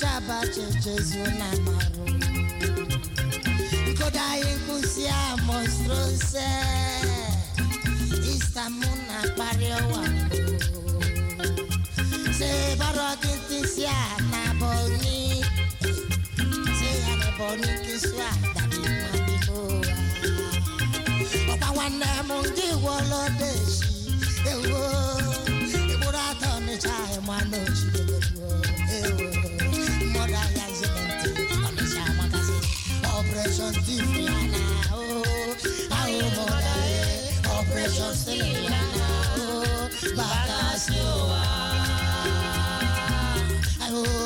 chaba chechezu na maru Nkoda inkusia monstrose Istamuna pario wangu Se baro kintisia na boni. Se ane boni kiswa dadi mamimoa Opa wane mungi wolodeshi Ewo Ibura toni chae mwano chidegewo Oh Ayo moda Operation Oh Bakasi owa Ayo Bakasi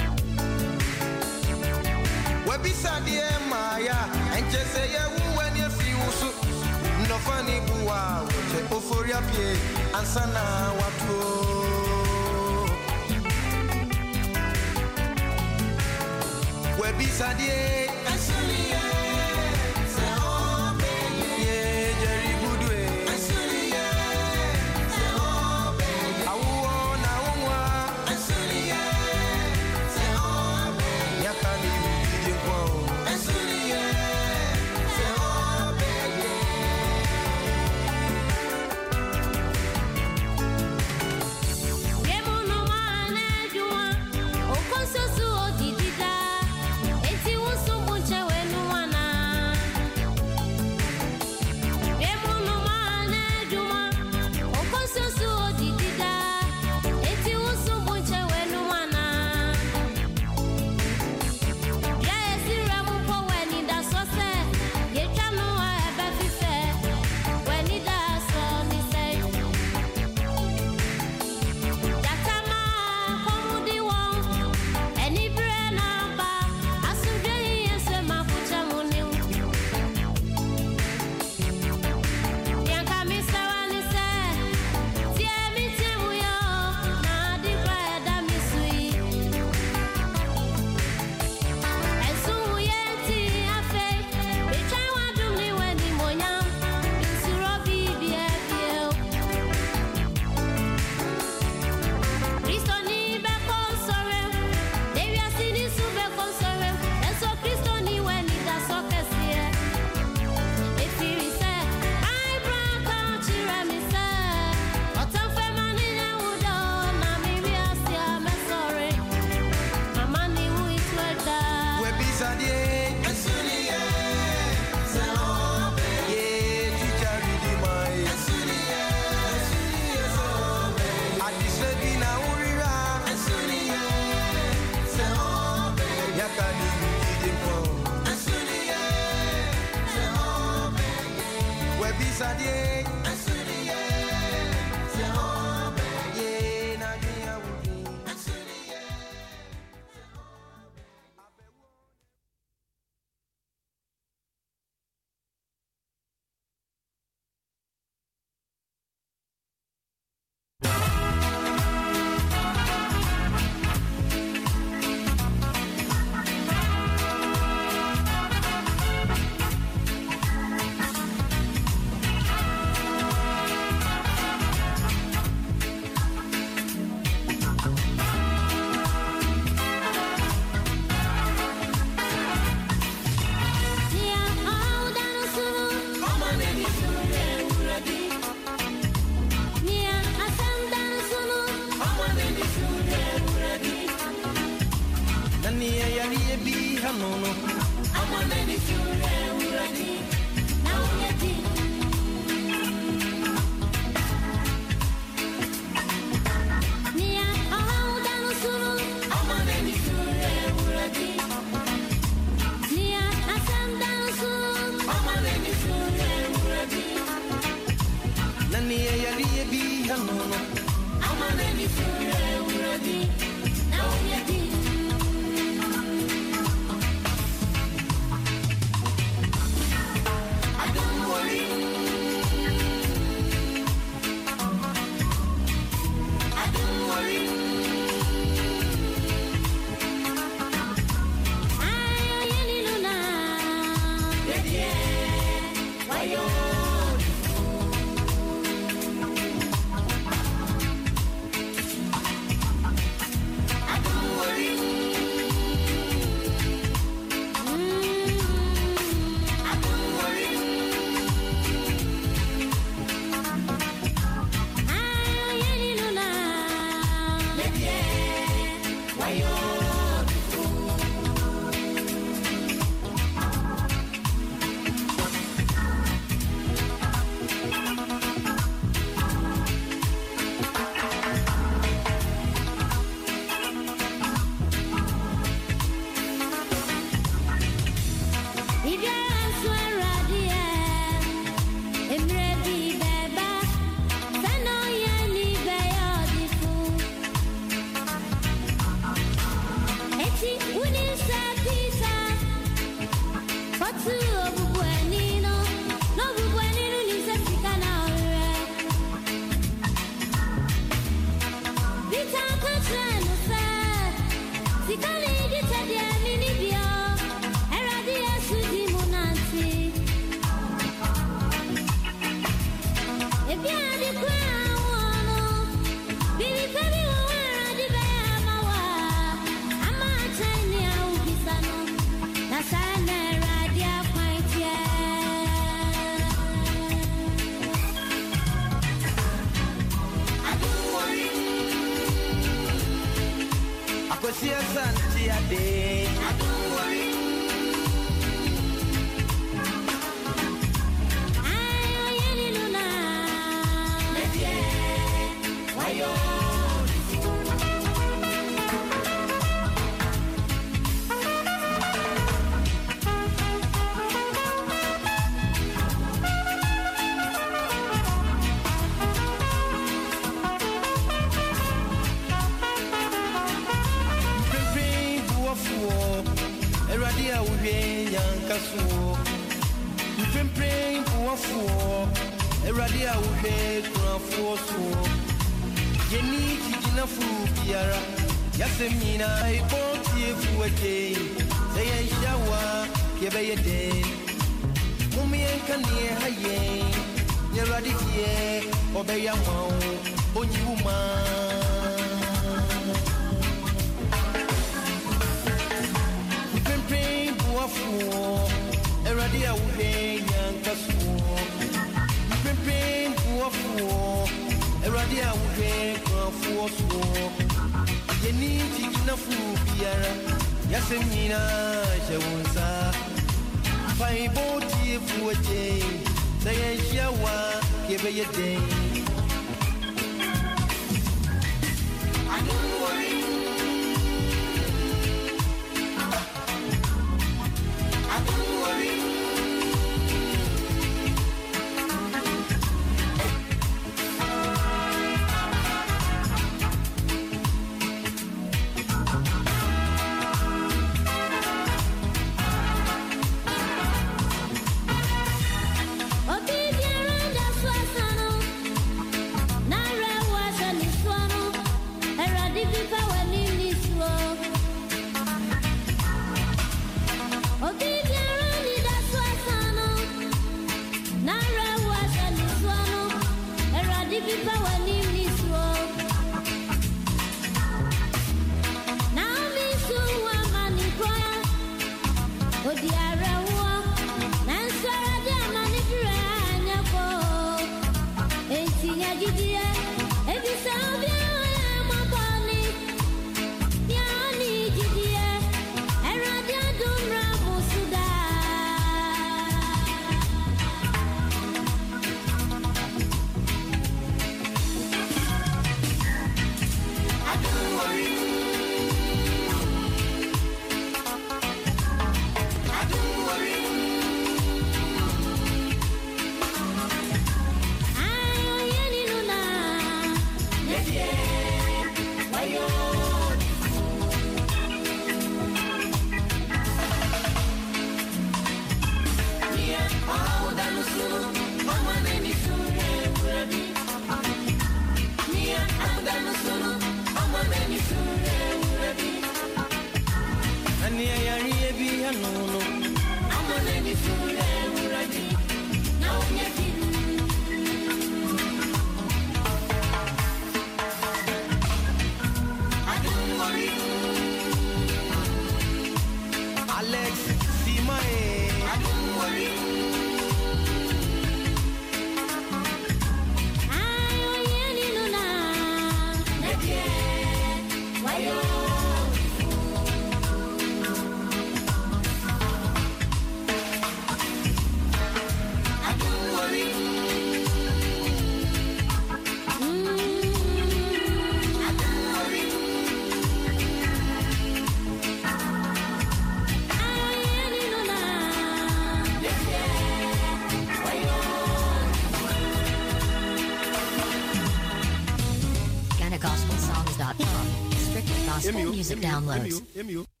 GhanaGospelSongs.com. Strict gospel music downloads.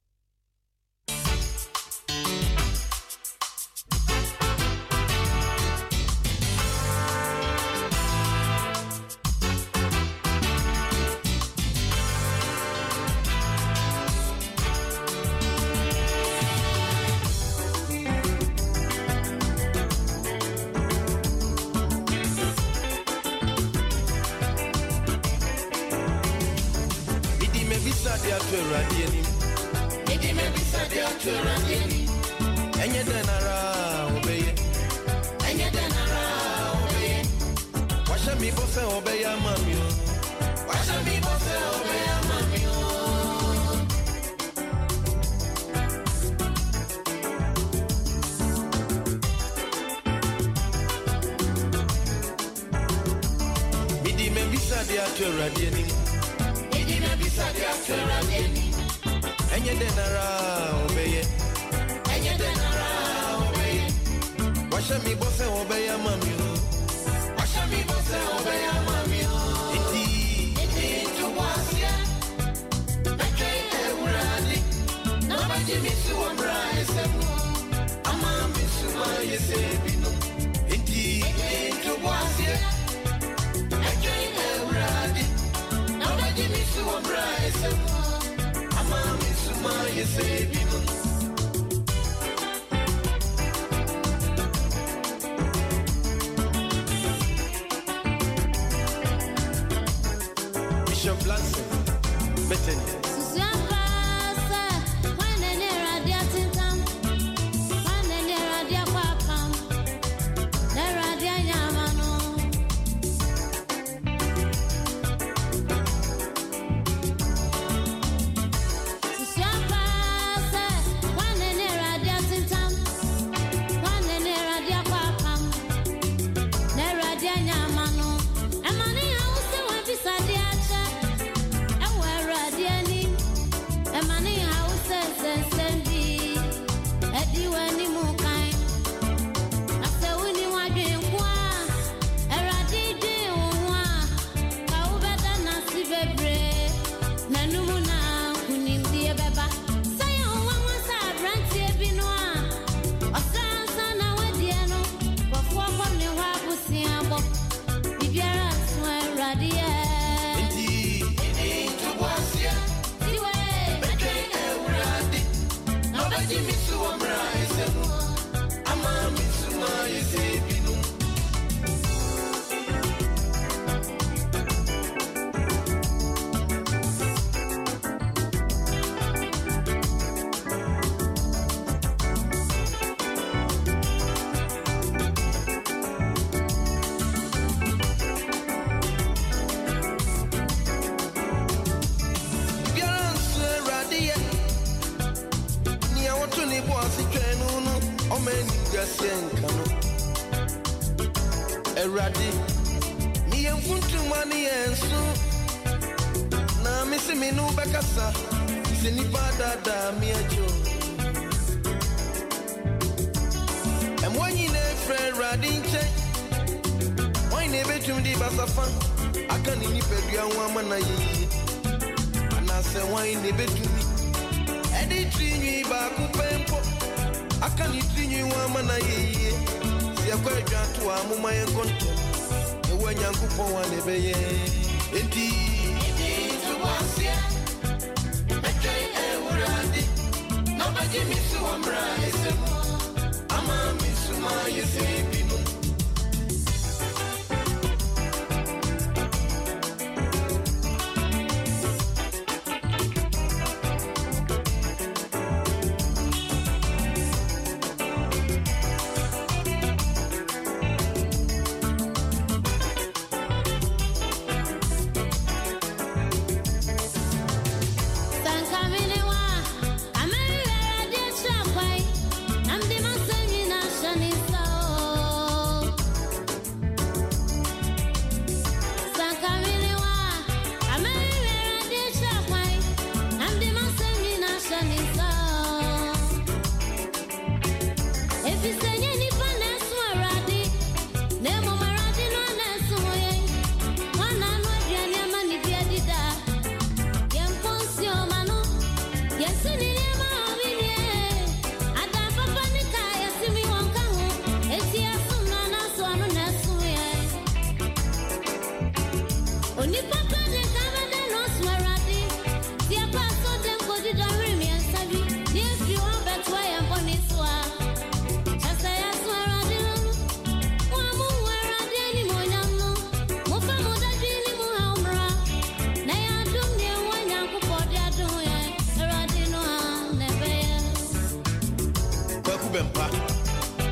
ben pa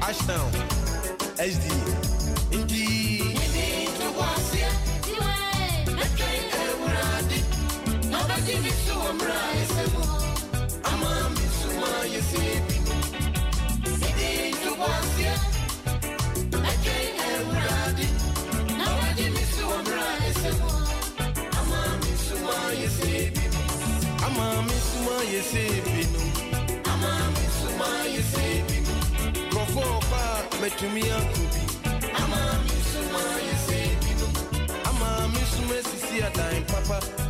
ashton sd inki Amami suma yesebe betumi akɔ a ama mesoma sisi adan papa.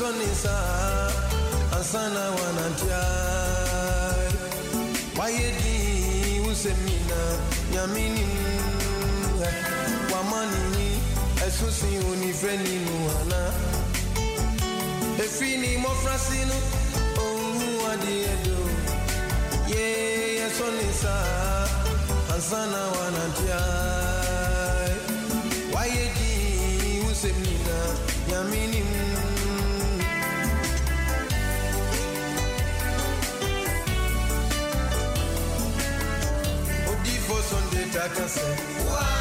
sonisa asana wanantia wayedi usemina nyamini wamani esusi unifeninu já cansei. Uau!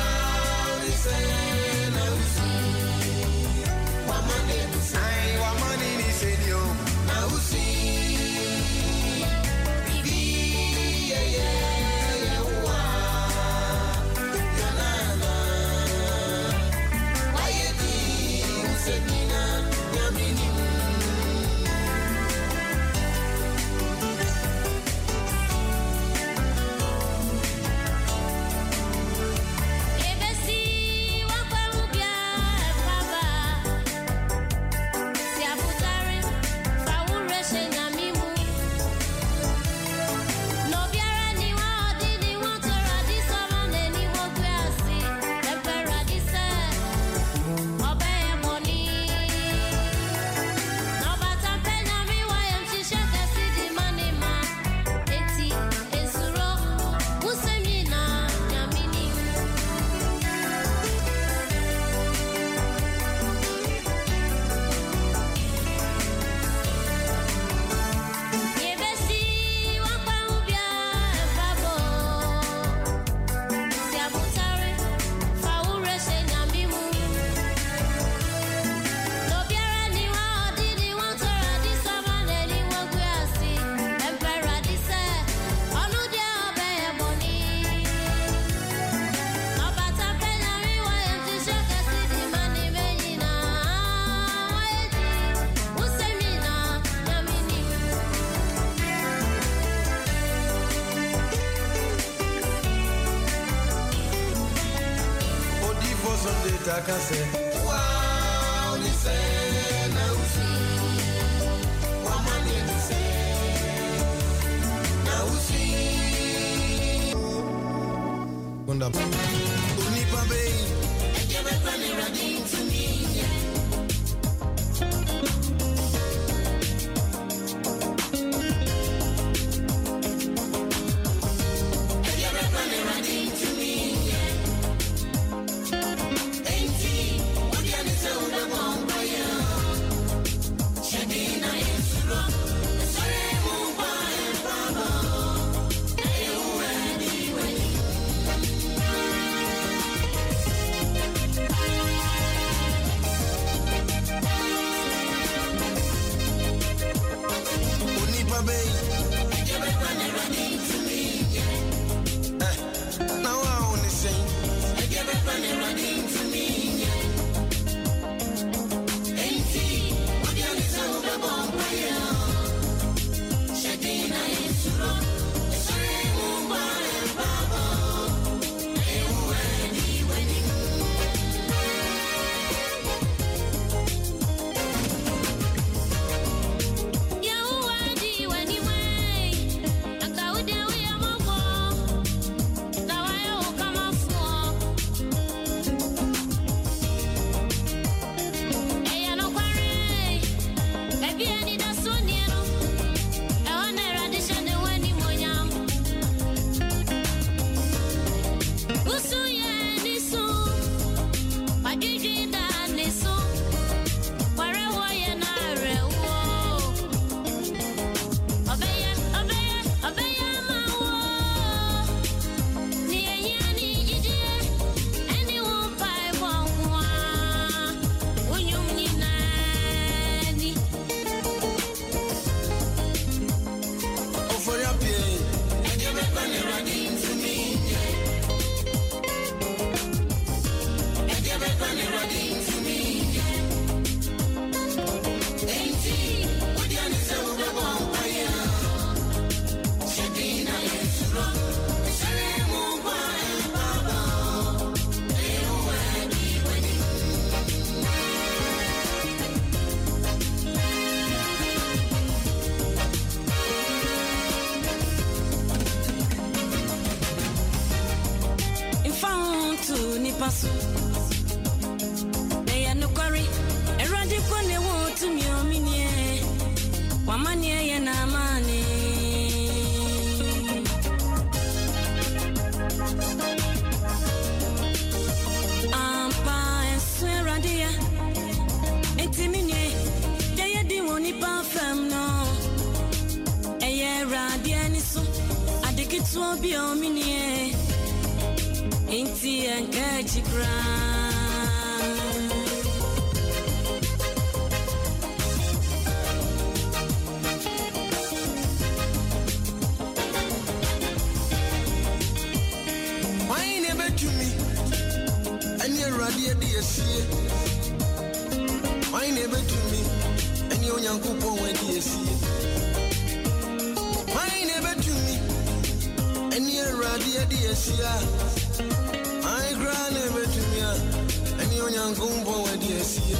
nanko mbɔ wɔde asie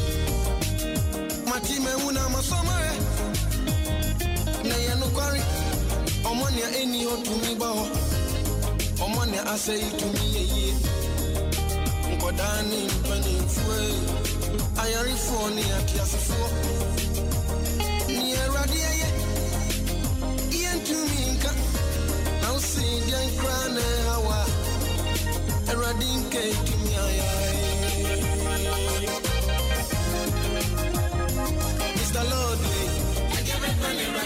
mate mawu na masɔmaɛ e. na yɛ nokware ɔmɔ nea ɛni hɔ tumi ba hɔ ɔmɔ nea asɛe tumi yɛyie nkɔdaa ne mpanimfoɔ ayarefoɔ ne ateasefoɔ nea awurade ɛyɛ yɛntumi nka. Na wo see nkra na ɛhawa awurade nka ɛtumi ayɛ Hallelujah.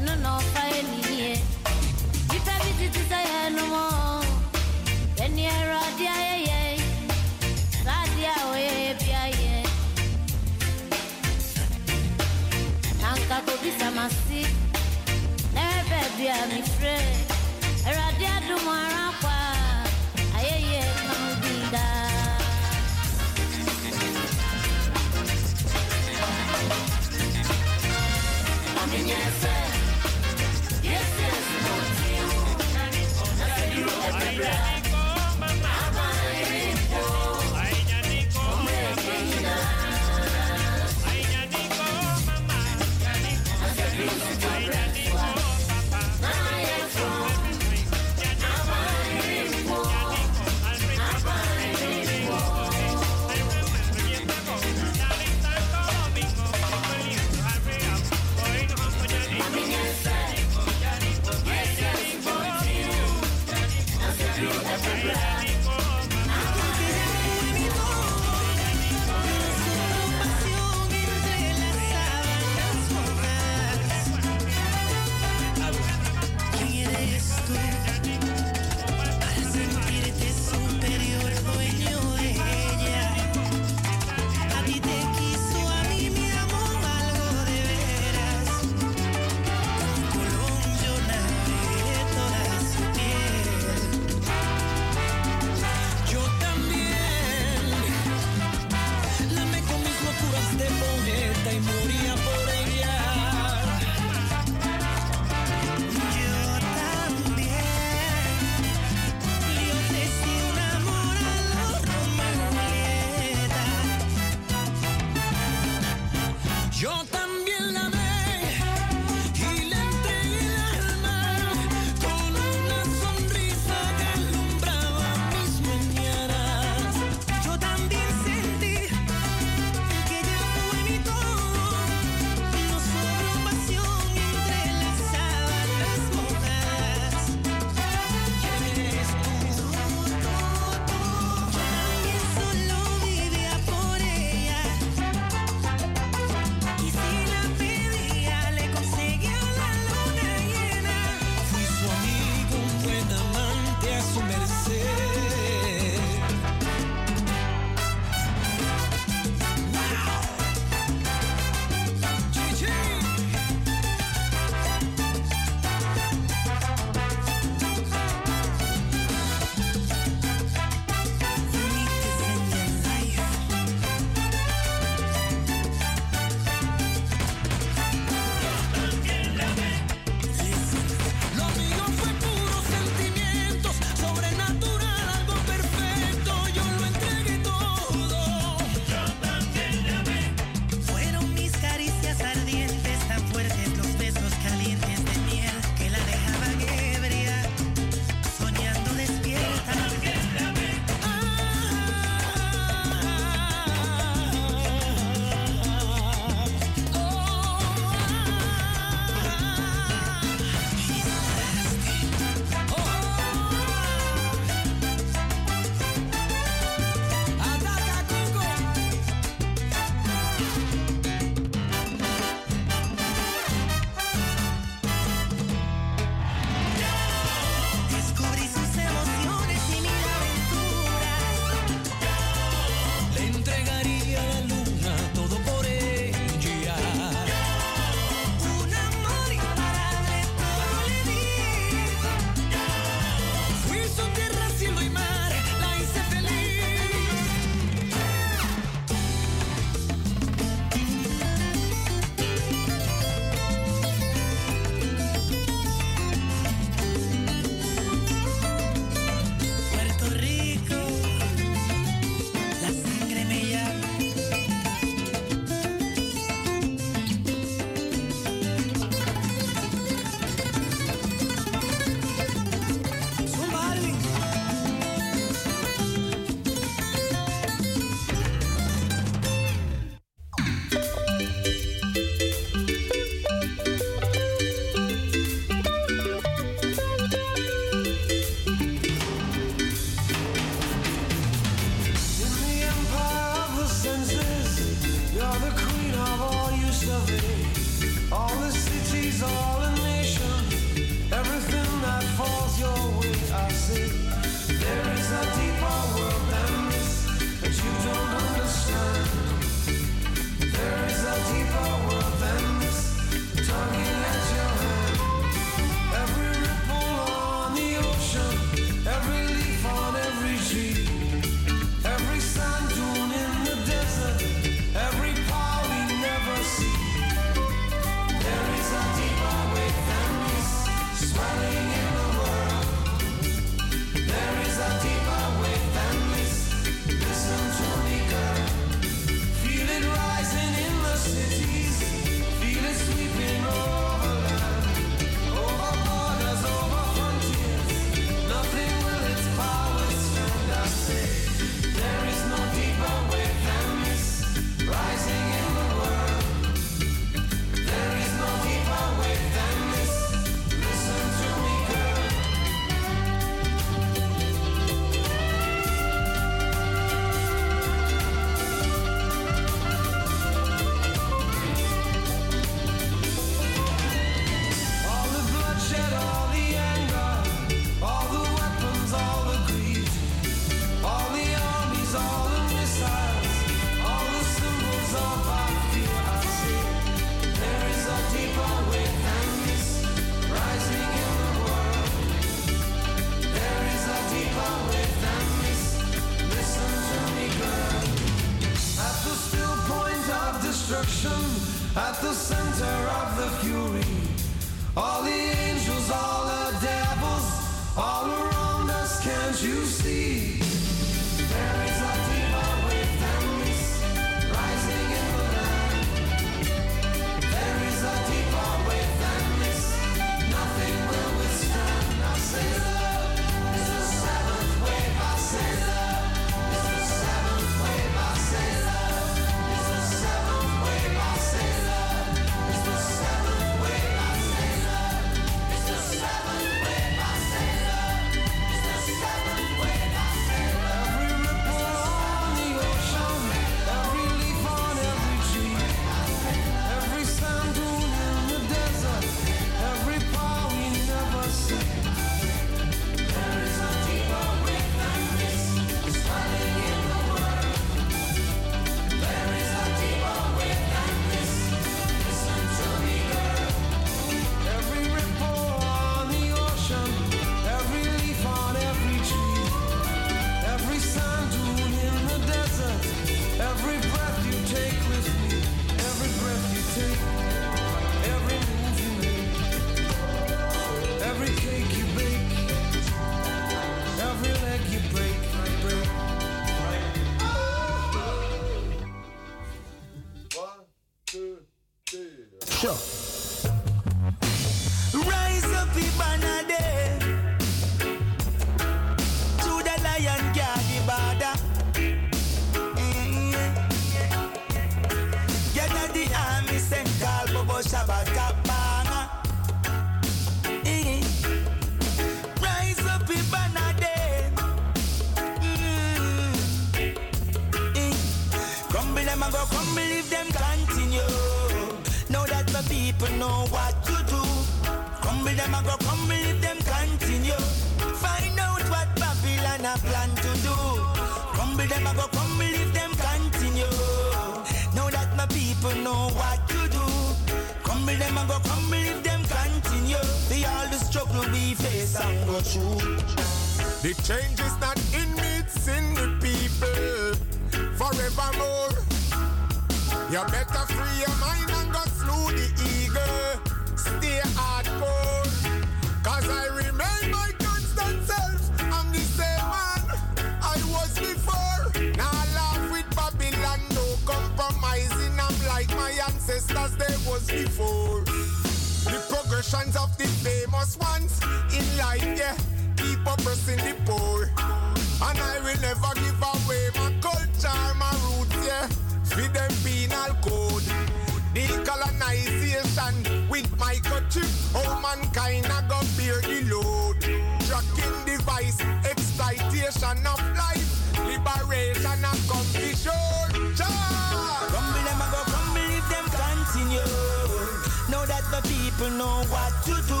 To do.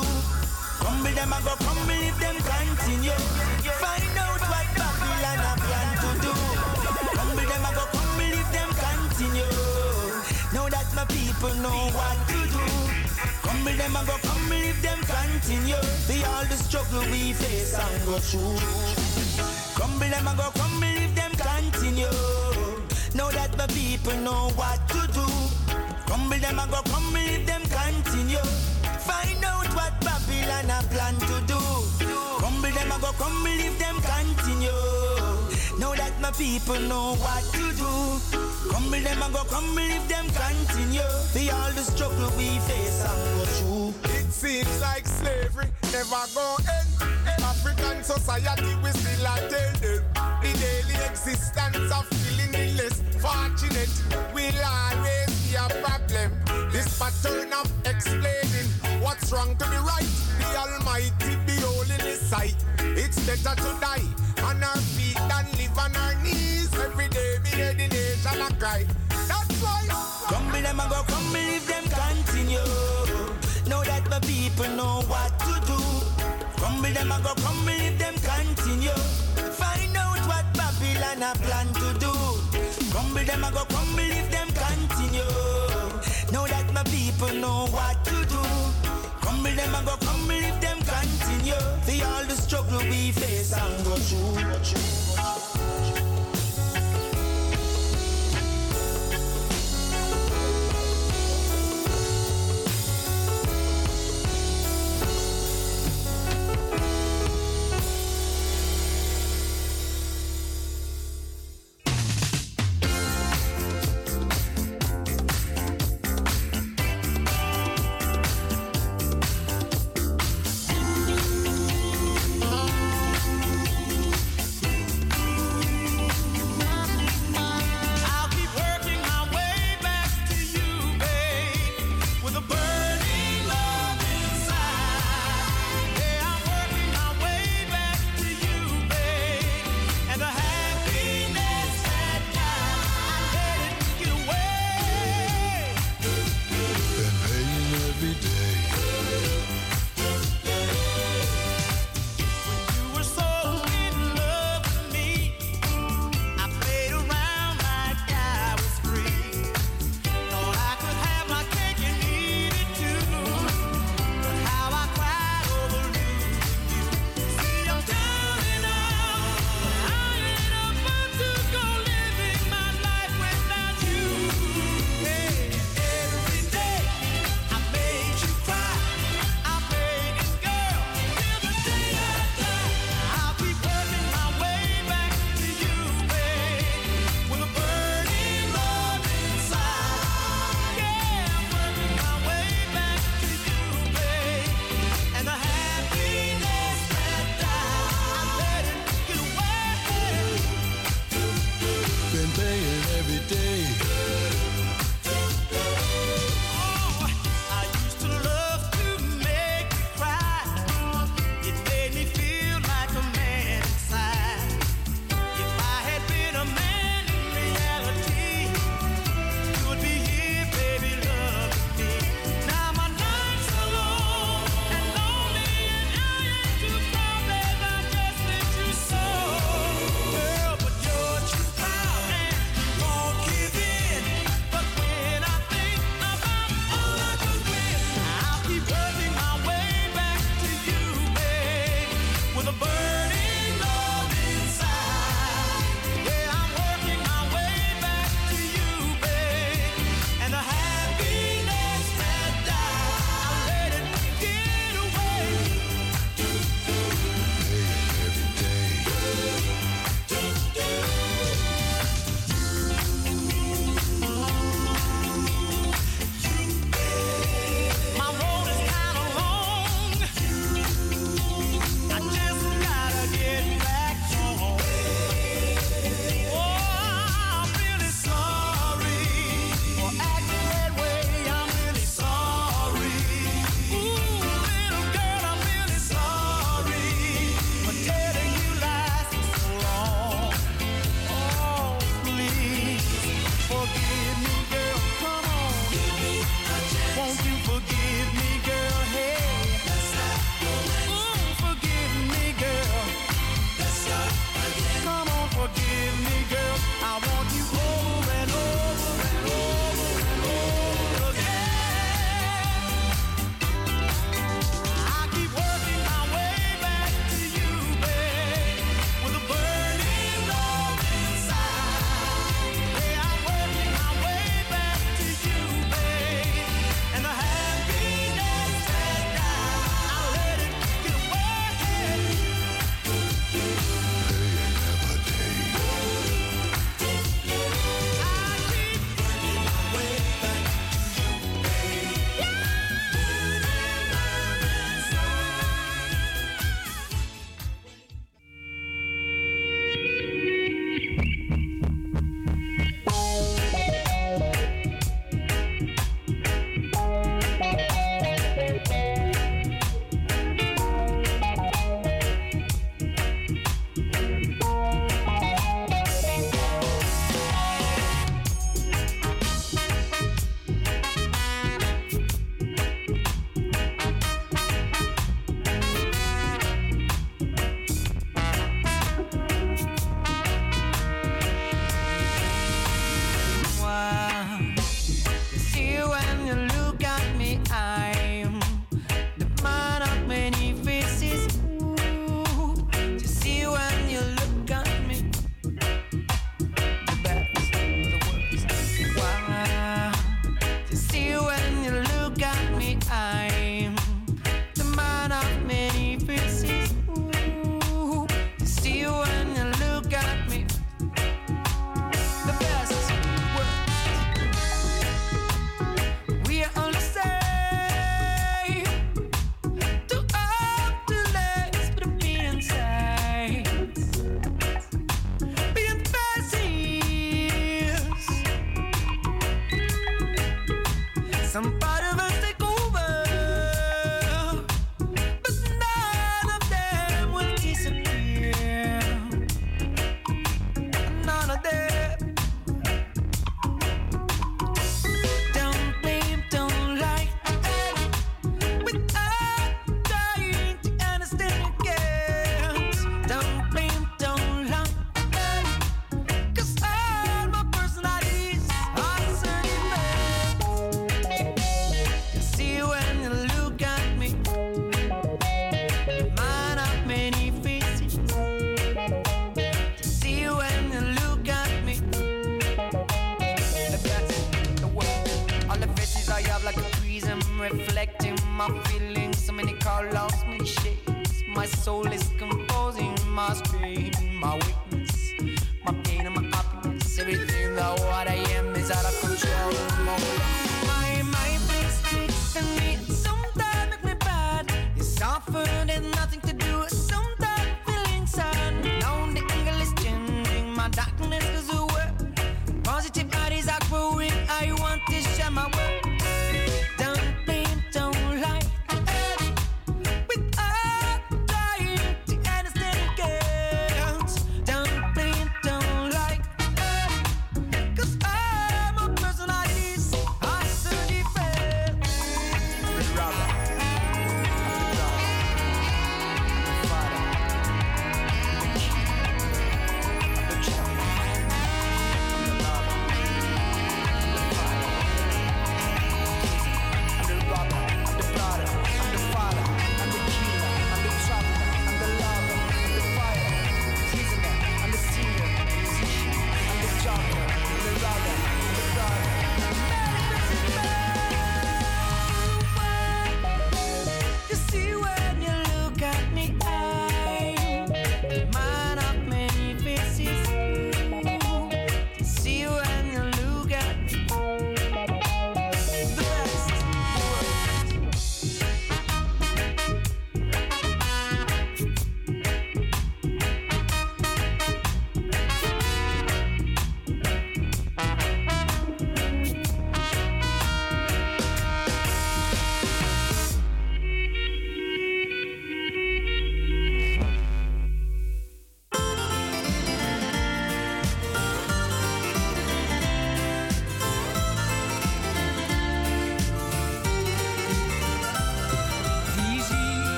Crumble them and go crumble if them continue. Find out what Babylon a plan to do. Crumble them and go crumble if them continue. Know that my people know what to do. Crumble them and go crumble if them continue. See all the struggle we face and go through. Crumble them and go crumble if them continue. Know that my people know what to do. Crumble them and go crumble if them continue. Find out what Babylon a plan to do. Crumble them and go crumble if them continue. Know that my people know what to do. Crumble them and go crumble if them continue. See all the struggle we face and go through. It seems like slavery never go end. African society we still attend them. The daily existence of feeling the less fortunate will always be a problem. This pattern of explaining wrong to be right, the Almighty be holding his sight. It's better to die on our feet than live on our knees. Every day me hear the nation a cry. That's why. Crumble them and go crumble if them continue. Know that my people know what to do. Crumble them and go crumble if them continue. Find out what Babylon a plan to do. Crumble them and go crumble if them continue. Know that my people know what to do. Them and go crumble if them continue. See all the struggle we face and go through.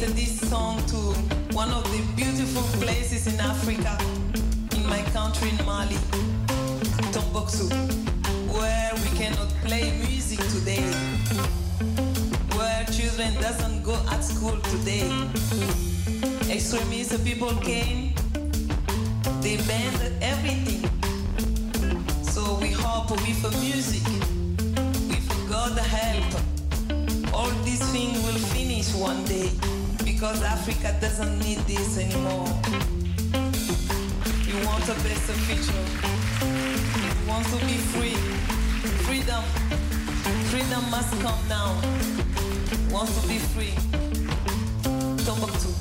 Dedicate this song to one of the beautiful places in Africa, in my country, in Mali, Tombouctou, where we cannot play music today, where children doesn't go at school today. Extremist people came, they banned everything. So we hope with music, with God help, all these things will finish one day because Africa doesn't need this anymore. We want a better future. We want to be free. Freedom. Freedom must come now. Want to be free. Tombouctou.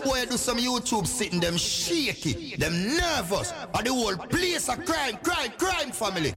some boy do some YouTube sitting, them shaky, them nervous. Are the whole place a crime, crime, crime family.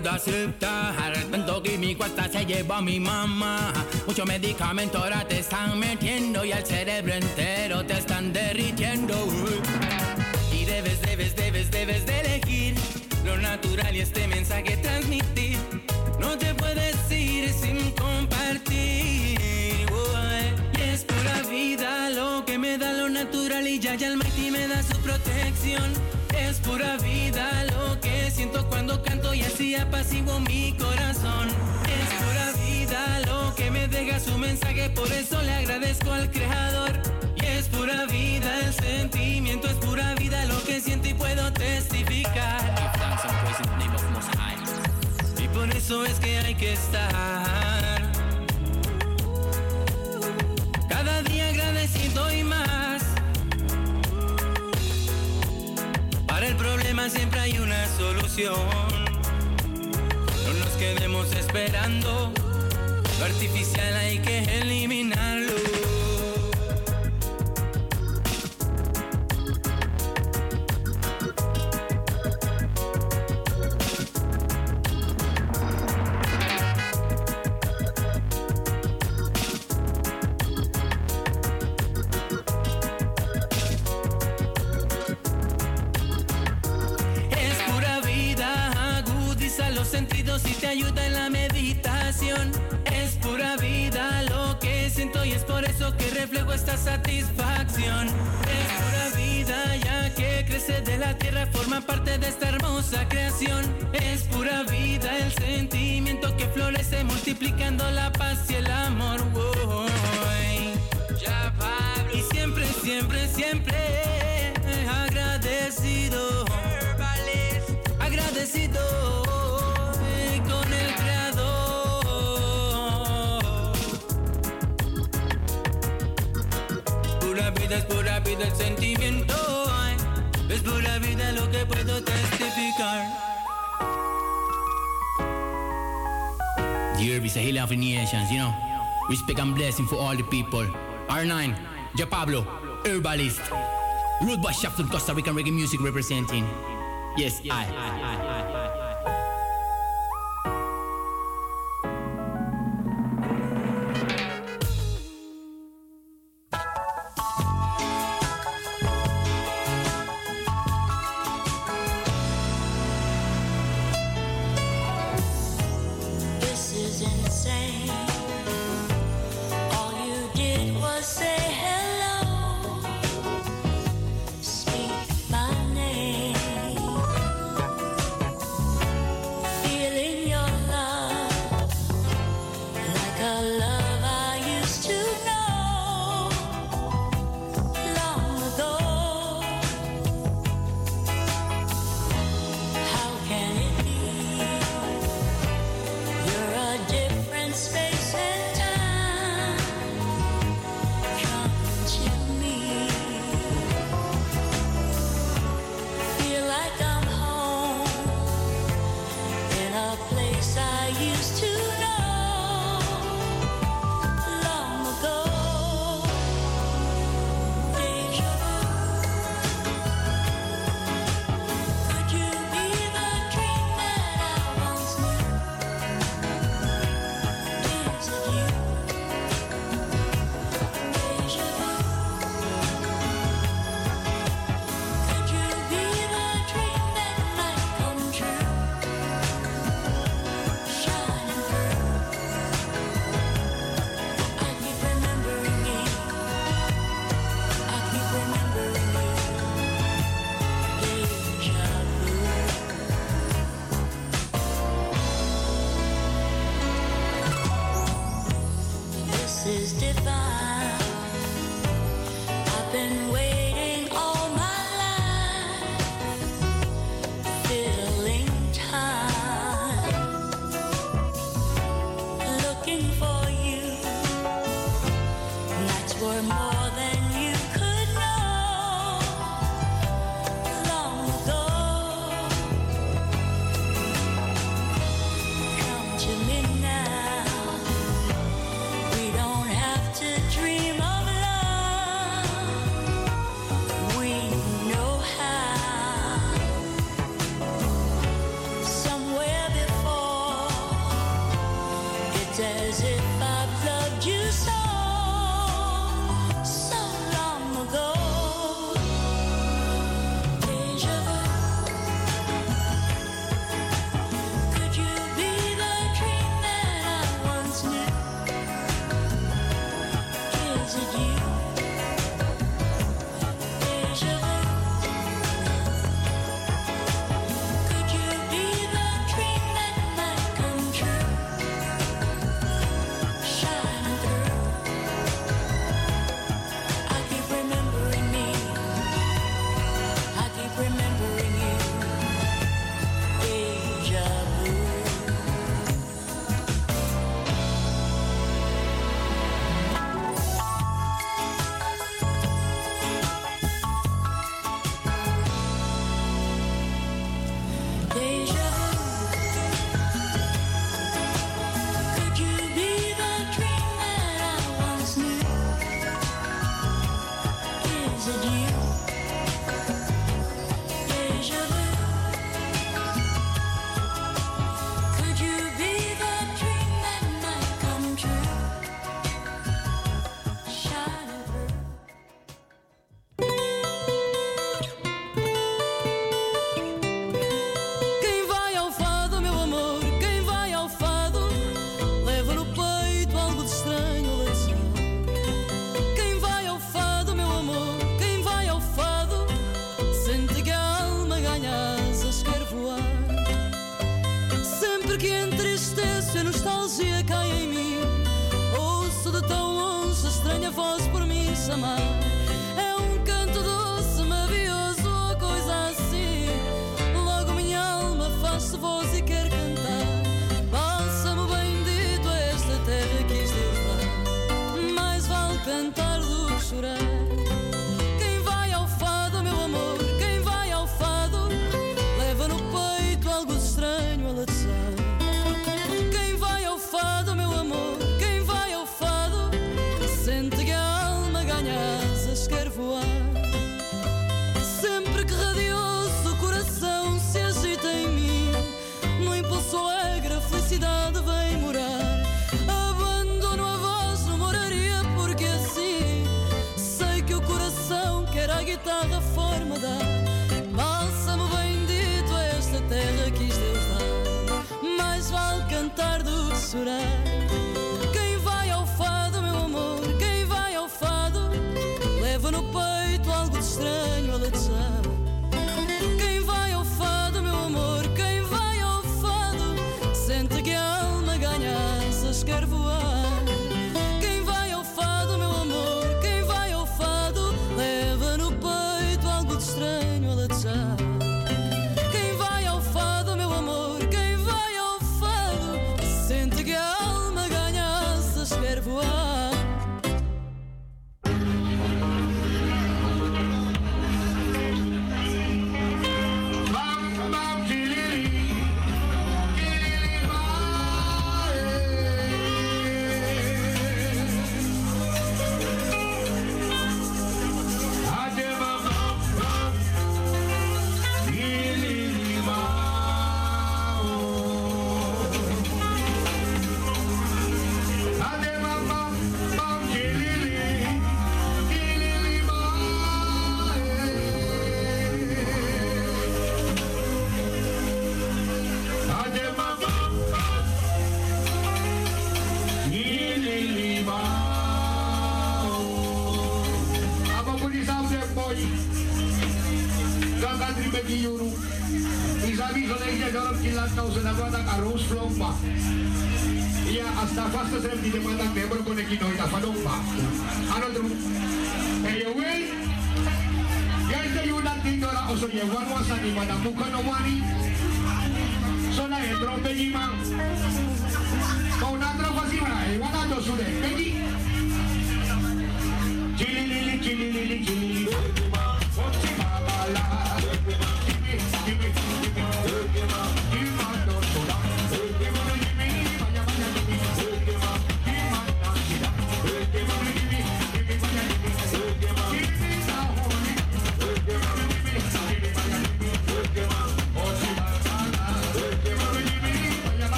Puedo aceptar. Tanto químico hasta se lleva a mi mamá. Muchos medicamentos ahora te están metiendo y al cerebro entero te están derritiendo. Y debes, debes, debes, debes de elegir lo natural y este mensaje transmitir. No te puedes ir sin compartir. Y es pura vida lo que me da lo natural y ya ya el Mighty me da su protección. Es pura vida lo que siento cuando canto y así apaciguo mi corazón. Es pura vida lo que me deja su mensaje, por eso le agradezco al Creador. Y es pura vida el sentimiento, es pura vida lo que siento y puedo testificar. Y por eso es que hay que estar cada día agradecido y más. El problema siempre hay una solución. No nos quedemos esperando. Lo artificial hay que eliminarlo. Pura vida lo que puedo testificar. The herb is a healer of the nations, you know. Respect and blessing for all the people. R9, Ja Pablo, herbalist. Root by Shafton, Costa Rican reggae music representing. Yes, I.